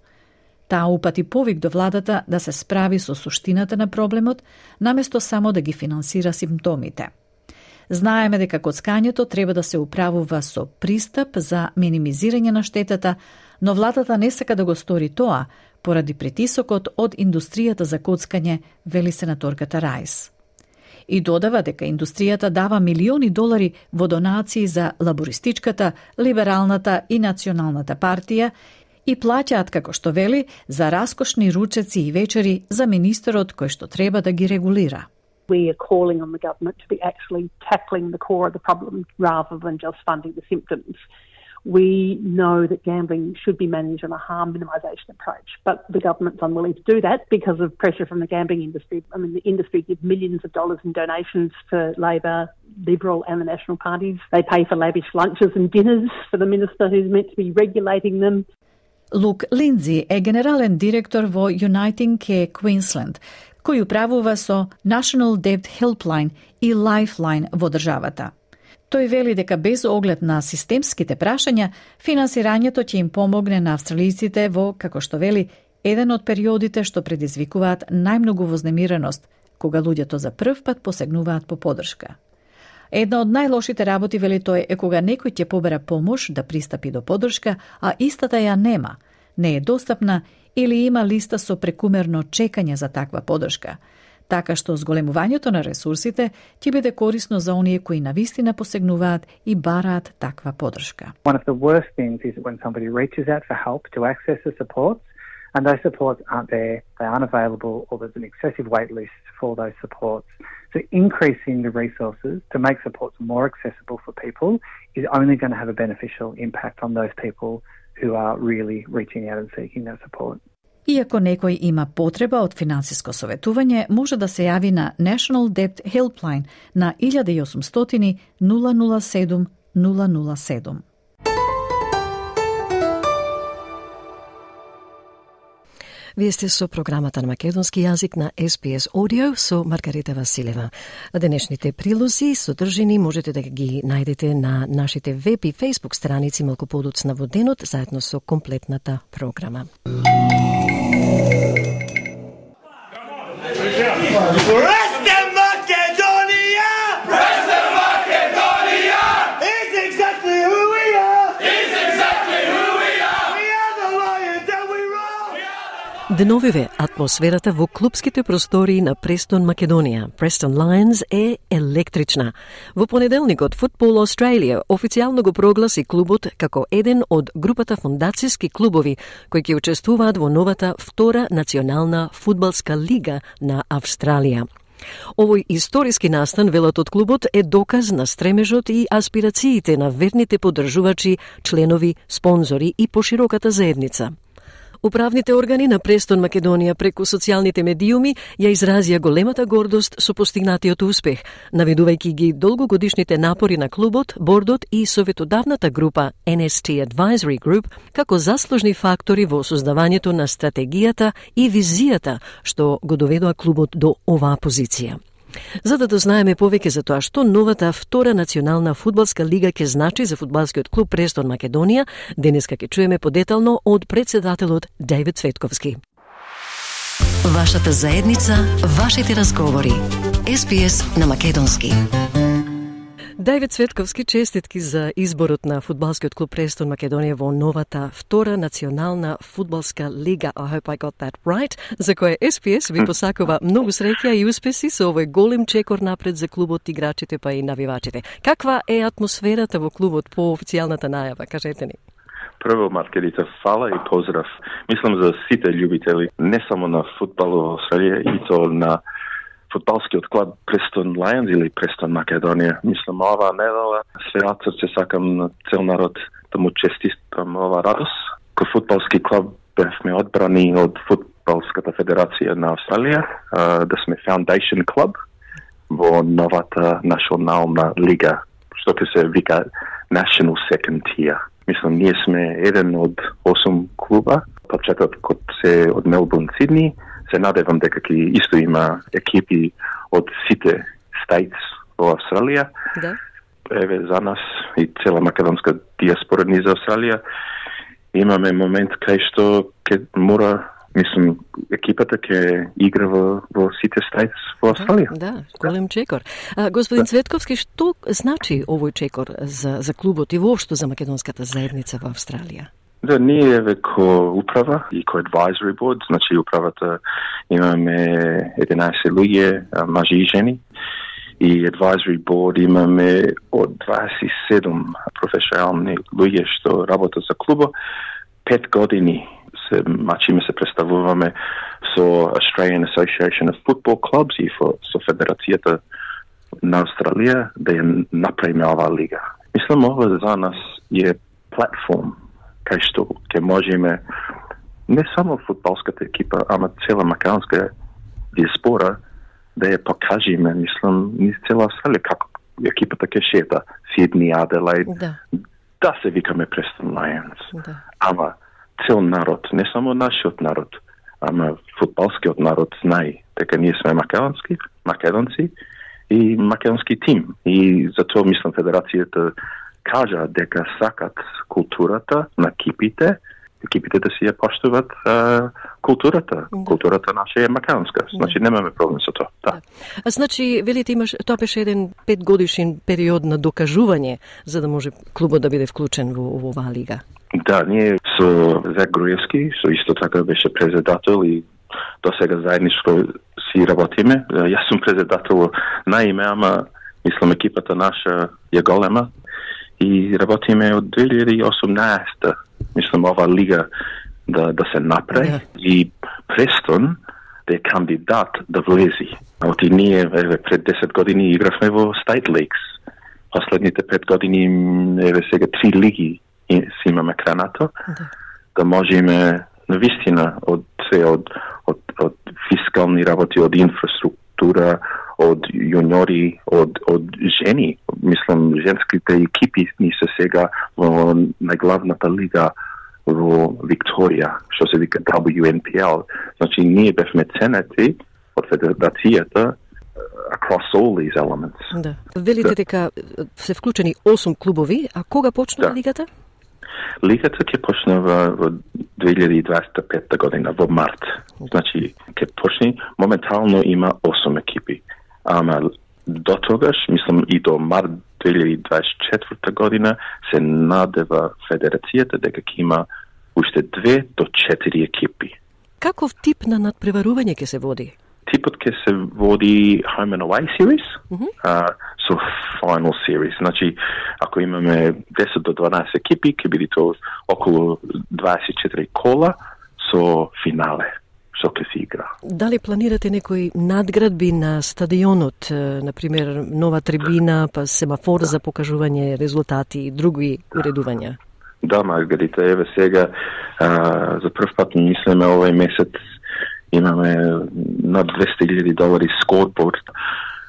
S19: Таа упати повик до владата да се справи со суштината на проблемот, наместо само да ги финансира симптомите. Знаеме дека коцкањето треба да се управува со пристап за минимизирање на штетата, но владата не сака да го стори тоа, поради притисокот од индустријата за коцкање, вели сенаторката Рајс. И додава дека индустријата дава милиони долари во донации за лабористичката, либералната и националната партија и плаќаат, како што вели, за раскошни ручеци и вечери за министерот кој што треба да ги регулира.
S23: We are calling on the government to be actually tackling the core of the problem rather than just funding the symptoms. we know that gambling should be managed on a harm minimisation approach, but the government's unwilling to do that because of pressure from the gambling industry. I mean, the industry gives millions of dollars in donations for Labor, Liberal, and the National parties. They pay for lavish lunches and dinners for the minister who's meant to be regulating them.
S19: Лук Линдзи е генерален директор во Uniting Care Queensland, кој управува со National Debt Helpline и Lifeline во државата. Тој вели дека без оглед на системските прашања, финансирањето ќе им помогне на австралијците во, како што вели, еден од периодите што предизвикуваат најмногу вознемиреност, кога луѓето за прв пат посегнуваат по подршка. Една од најлошите работи, вели тој, е кога некој ќе побера помош да пристапи до подршка, а истата ја нема, не е достапна или има листа со прекумерно чекање за таква подршка – така што зголемувањето на ресурсите ќе биде корисно за оние кои навистина посегнуваат и бараат таква подршка.
S24: One of the worst things is when somebody reaches out for help to access the supports and those supports aren't there, they aren't available, or there's an excessive wait list for those supports. So increasing the resources to make supports more accessible for people is only going to have a beneficial impact on those people who are really reaching out and seeking that support.
S19: Иако некој има потреба од финансиско советување, може да се јави на National Debt Helpline на 1800 007 007.
S1: Вие сте со програмата на македонски јазик на SPS Audio со Маргарита Василева. Денешните прилози содржини можете да ги најдете на нашите веб и фейсбук страници малку подоцна во денот заедно со комплетната програма. ¡Hurra! Деновиве атмосферата во клубските простори на Престон Македонија, Престон Lions е електрична. Во понеделникот футбол Australia официјално го прогласи клубот како еден од групата фондацијски клубови кои ќе учествуваат во новата втора национална фудбалска лига на Австралија. Овој историски настан, велат од клубот, е доказ на стремежот и аспирациите на верните поддржувачи, членови, спонзори и пошироката заедница. Управните органи на Престон Македонија преку социјалните медиуми ја изразија големата гордост со постигнатиот успех, наведувајќи ги долгогодишните напори на клубот, бордот и советодавната група NST Advisory Group како заслужни фактори во создавањето на стратегијата и визијата што го доведоа клубот до оваа позиција. За да дознаеме повеќе за тоа што новата втора национална фудбалска лига ќе значи за фудбалскиот клуб Престон Македонија, денеска ќе чуеме подетално од председателот Дејвид Цветковски.
S25: Вашата заедница, вашите разговори. СПС на Македонски.
S1: Давид Цветковски, честитки за изборот на фудбалскиот клуб Престон Македонија во новата втора национална фудбалска лига. I hope I got that right. За која SPS ви посакува многу среќа и успеси со овој голем чекор напред за клубот, играчите па и навивачите. Каква е атмосферата во клубот по официјалната најава? Кажете ни.
S26: Прво, Маркерица, фала и поздрав. Мислам за сите љубители, не само на футбал во Австралија, и то на фудбалскиот клуб Престон Лајонс или Престон Македонија. Мислам, ова недела се од срце сакам на цел народ да му честитам ова радост. Ко фудбалски клуб бевме одбрани од фудбалската федерација на Австралија, да сме Foundation Club во новата национална лига, што ќе се вика National Second Tier. Мислам, ние сме еден од 8 клуба, почетокот се од Мелбурн, Сидни, се надевам дека ќе исто има екипи од сите стајц во Австралија.
S1: Да.
S26: Еве за нас и цела македонска диаспора ни за Австралија имаме момент кај што ќе мора мислам екипата ќе игра во, во сите стајц во Австралија.
S1: Да, голем чекор. А, господин да. Цветковски, што значи овој чекор за за клубот и воопшто за македонската заедница во Австралија?
S26: Да, ние еве ко управа и ко advisory board, значи управата имаме 11 луѓе, мажи и жени, и advisory board имаме од 27 професионални луѓе што работат за клубо. Пет години се мачиме се представуваме со Australian Association of Football Clubs и со Федерацијата на Австралија да ја направиме оваа лига. Мислам ова за нас е платформа кај што ќе можеме не само футболската екипа, ама цела македонска диаспора да ја покажеме, мислам, низ цела Австралија како екипата ќе шета Сидни, Аделаид, да. да се викаме Престон Lions. Да. Ама цел народ, не само нашиот народ, ама футболскиот народ знае дека ние сме македонски, македонци и македонски тим. И затоа мислам федерацијата кажа дека сакат културата на кипите, екипите да си ја поштуват а, културата. Да. Културата наша е македонска. Да. Значи немаме проблем со тоа. Да.
S1: да. Значи, велите имаш тоа беше еден петгодишен период на докажување за да може клубот да биде вклучен во, во оваа лига.
S26: Да, ние со Зек Груевски, со исто така беше председател и до сега заедничко си работиме. Јас сум председател на име, ама мислам екипата наша е голема и работиме од 2018 мислам ова лига да да се направи yeah. и Престон да е кандидат да влези. Оти ние еве пред 10 години игравме во State Leagues. Последните 5 години еве сега три лиги си имаме кранато. Yeah. Да можеме на вистина од се од, од, од фискални работи, од инфраструктура, од јуниори, од, од жени. Мислам, женските екипи ни се сега во најглавната лига во Викторија, што се вика WNPL. Значи, ние бевме ценети од федерацијата across all these elements.
S1: Да. Велите да. дека се вклучени 8 клубови, а кога почна да. лигата?
S26: Лигата ќе почне во, во 2025 година, во март. Значи, ќе почне, моментално има 8 екипи. Ама до тогаш, мислам и до март 2024 година, се надева федерацијата дека ќе има уште две до четири екипи.
S1: Каков тип на надпреварување ќе се води?
S26: Типот ќе се води home and away series, mm -hmm. uh, so final series. Значи, ако имаме 10 до 12 екипи, ќе биде тоа околу 24 кола со финале што ќе се игра.
S1: Дали планирате некои надградби на стадионот, на пример нова трибина, па семафор за покажување резултати и други уредувања?
S26: Да, Маргарита, еве сега а, за прв пат мислиме овој месец имаме над 200.000 долари скорборд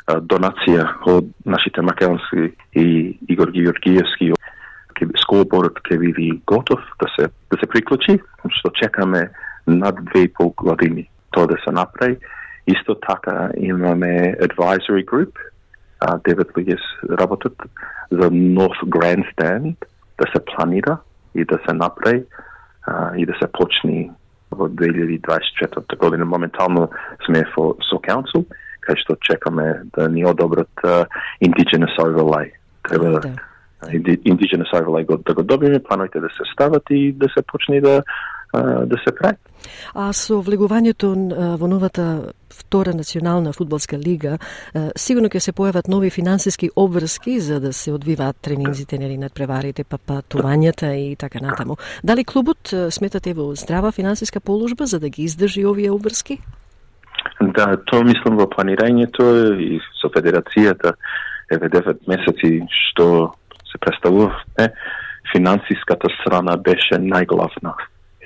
S26: донација од нашите македонски и Игор Георгиевски скорборд ќе биде готов да се да се приклучи, што чекаме над две и пол години тоа да се направи. Исто така имаме advisory group, а, девет луѓе работат за North Grandstand да се планира и да се направи а, и да се почне во 2024 година. Моментално сме со Council, кај што чекаме да ни одобрат uh, Indigenous Overlay. Треба да. Indigenous Overlay да го добиме, плановите да се стават и да се почне да да се прави.
S1: А со влегувањето во новата втора национална фудбалска лига, сигурно ќе се појават нови финансиски обврски за да се одвиваат тренинзите нели над преварите, па патувањата и така натаму. Дали клубот сметате во здрава финансиска положба за да ги издржи овие обврски?
S26: Да, тоа мислам во планирањето и со федерацијата еве 9 месеци што се представувавме, финансиската страна беше најглавна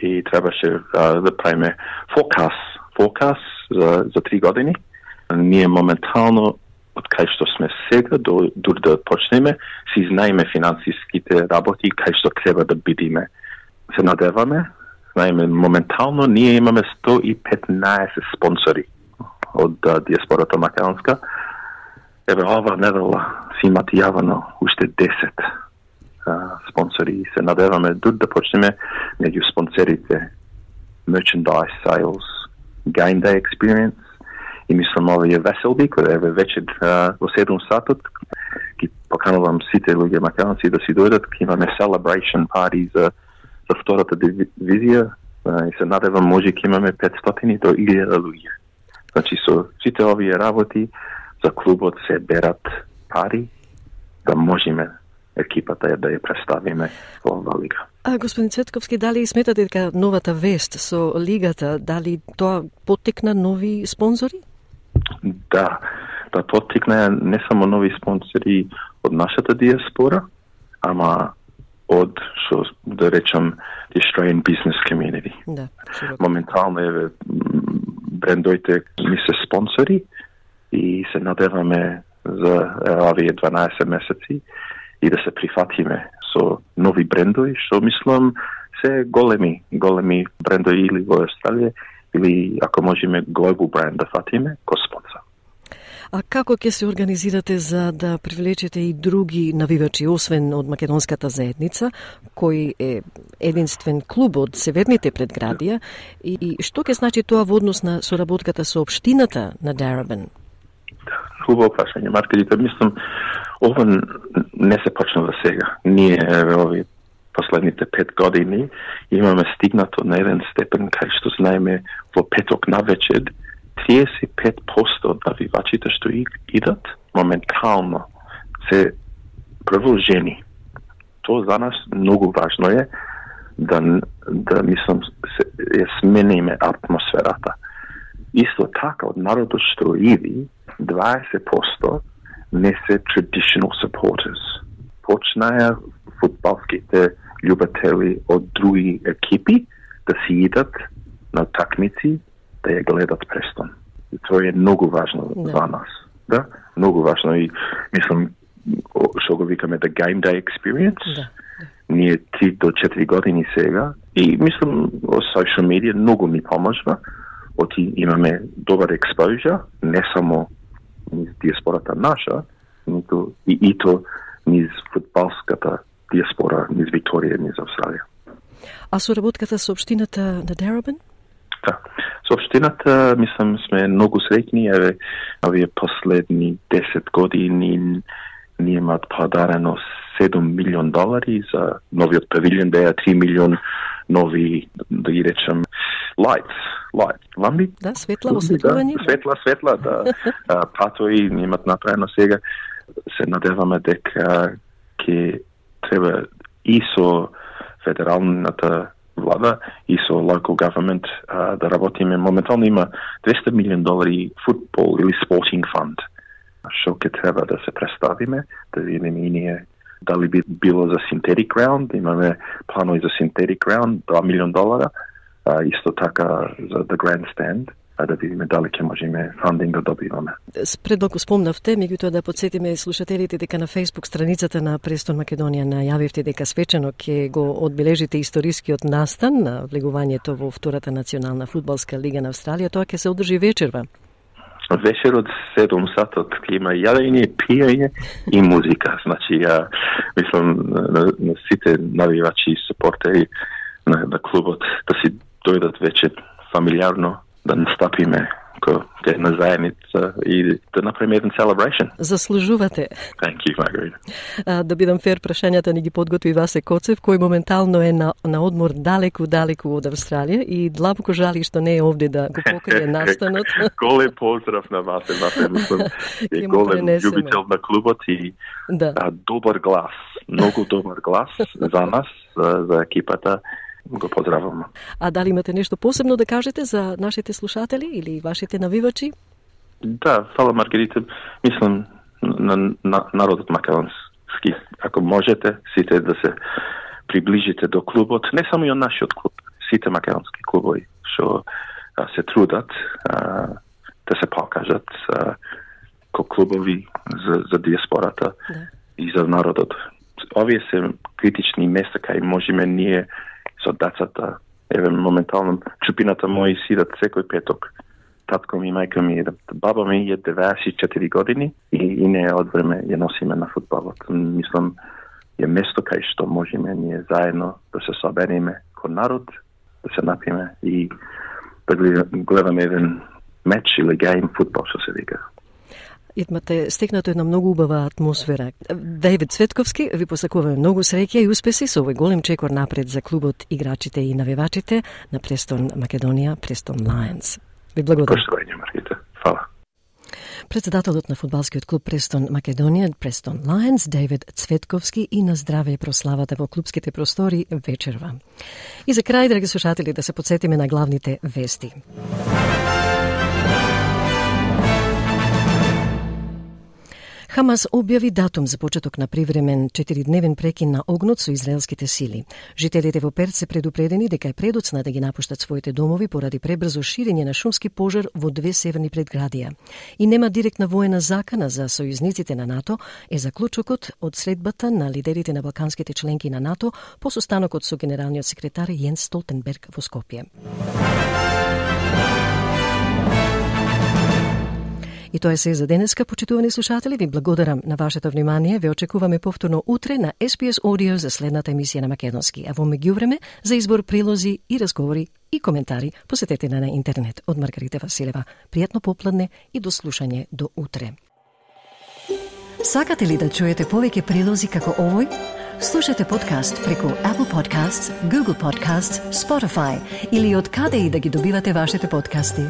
S26: и требаше а, да правиме фокас, фокас за, за три години. Ние моментално од кај што сме сега до дури да почнеме, си знаеме финансиските работи кај што треба да бидиме. Се надеваме, знаеме моментално ние имаме 115 спонсори од диаспората македонска. Еве ова недела си имате јавано уште 10 спонсори. И се надеваме дур да почнеме меѓу спонсорите merchandise sales, game day experience. И мислам овие веселби кои еве вече во 7 сатот. Ги поканувам сите луѓе македонци да си дојдат. Ќе имаме celebration party за за втората дивизија. И се надевам може ќе имаме 500 до 1000 луѓе. Значи со сите овие работи за клубот се берат пари да можеме екипата е да ја представиме во оваа лига.
S1: А господин Цветковски, дали сметате дека новата вест со лигата, дали тоа поттекна нови спонзори?
S26: Да, да поттекна не само нови спонзори од нашата диаспора, ама од што да речам the Australian business community.
S1: Да,
S26: Моментално еве брендоите ми се спонсори и се надеваме за овие 12 месеци и да се прифатиме со нови брендови, што мислам се големи, големи брендови или во Австралија, или ако можеме глобал бренд да фатиме, Господца.
S1: А како ќе се организирате за да привлечете и други навивачи, освен од македонската заедница, кој е единствен клуб од северните предградија, и, и што ќе значи тоа во однос на соработката со општината на Дарабен?
S26: Хубаво прашање, Маркелите. Мислам, ова не се почнува сега. Ние, еве, ови последните пет години имаме стигнато на еден степен кај што знаеме во петок на вечер 35% од навивачите што идат моментално се прво жени. Тоа за нас многу важно е да, да мислам, се, е смениме атмосферата. Исто така, од народот што иди, 20% не се traditional supporters. Почнаја футболските љубители од други екипи да си идат на такмици да ја гледат Престон. И тоа е многу важно да. за нас. Да, многу важно и мислам што го викаме the game day experience.
S1: Да.
S26: Ние 3 до 4 години сега и мислам о social media многу ми поможува. Оти имаме добар exposure, не само низ диаспората наша, ниту и ито низ футболската диаспора, низ Викторија, низ Австралија.
S1: А соработката со општината на Дарабен?
S26: Да. Со општината, мислам, сме многу среќни, еве, овие последни 10 години ни имаат подарено 7 милион долари за новиот павилион, беа 3 милион нови, да ги речем, lights, light. Ламби?
S1: Да, светла, осветлување.
S26: Да, светла, светла, да. патои имат направено сега. Се надеваме дека ќе треба и со федералната влада и со local government а, да работиме. Моментално има 200 милион долари футбол или спортинг фонд што ќе треба да се представиме, да видиме и ние дали би било за synthetic ground, имаме планови за synthetic ground, 2 милион долара, а, исто така за the grandstand, а да видиме дали ќе можеме фандинг да добиваме.
S1: Пред малку спомнавте, меѓутоа да подсетиме слушателите дека на Facebook страницата на Престон Македонија најавивте дека свечено ќе го одбележите историскиот настан на влегувањето во втората национална фудбалска лига на Австралија. Тоа ќе се одржи вечерва
S26: вечер од 7 сатот ќе има јадење, пиење и музика. Значи, ја мислам на, на сите навивачи и супортери на, на клубот да си дојдат вече фамилиарно, да настапиме како една заедница и да направиме еден celebration.
S1: Заслужувате.
S26: Thank you, Margarita.
S1: А, да бидам фер, прашањата ни ги подготви Васе Коцев, кој моментално е на, на одмор далеку, далеку од Австралија и длабоко жали што не е овде да го покрие настанот.
S26: голем поздрав на Васе, Васе, мислам, е голем љубител на клубот и да. а, добар глас, многу добар глас за нас, за, за екипата го поздравам.
S1: А дали имате нешто посебно да кажете за нашите слушатели или вашите навивачи?
S26: Да, фала Маргарита. Мислам на, на народот македонски. Ако можете, сите да се приближите до клубот, не само и од нашиот клуб, сите македонски клубови што се трудат а, да се покажат а, ко клубови за, за диаспората да. и за народот. Овие се критични места кај можеме ние со децата. Еве, моментално, чупината мои сидат секој петок. Татко ми и мајка ми, баба ми е 94 години и, и не од време ја носиме на футболот. Мислам, е место кај што можеме ние заедно да се собериме кон народ, да се напиме и да гледаме еден меч или гейм футбол, што се вика
S1: имате стекнато една многу убава атмосфера. Давид Цветковски, ви посакуваме многу среќа и успеси со овој голем чекор напред за клубот, играчите и навевачите на Престон Македонија, Престон Lions. Ви благодарам.
S26: Поштовање, Маргита. Фала.
S1: Председателот на фудбалскиот клуб Престон Македонија, Престон Lions, Давид Цветковски и на здраве и прославата во клубските простори вечерва. И за крај, драги слушатели, да се подсетиме на главните вести. Хамас објави датум за почеток на привремен четиридневен прекин на огнот со израелските сили. Жителите во Перт се предупредени дека е предоцна да ги напуштат своите домови поради пребрзо ширење на шумски пожар во две северни предградија. И нема директна воена закана за сојузниците на НАТО е заклучокот од средбата на лидерите на балканските членки на НАТО по состанокот со генералниот секретар Јенс Столтенберг во Скопје. И тоа е се за денеска, почитувани слушатели. Ви благодарам на вашето внимание. Ве очекуваме повторно утре на SPS Audio за следната емисија на Македонски. А во меѓувреме, за избор прилози и разговори и коментари, посетете на, на интернет од Маргарита Василева. Пријатно попладне и до слушање до утре.
S25: Сакате ли да чуете повеќе прилози како овој? Слушате подкаст преку Apple Podcasts, Google Podcasts, Spotify или од каде и да ги добивате вашите подкасти.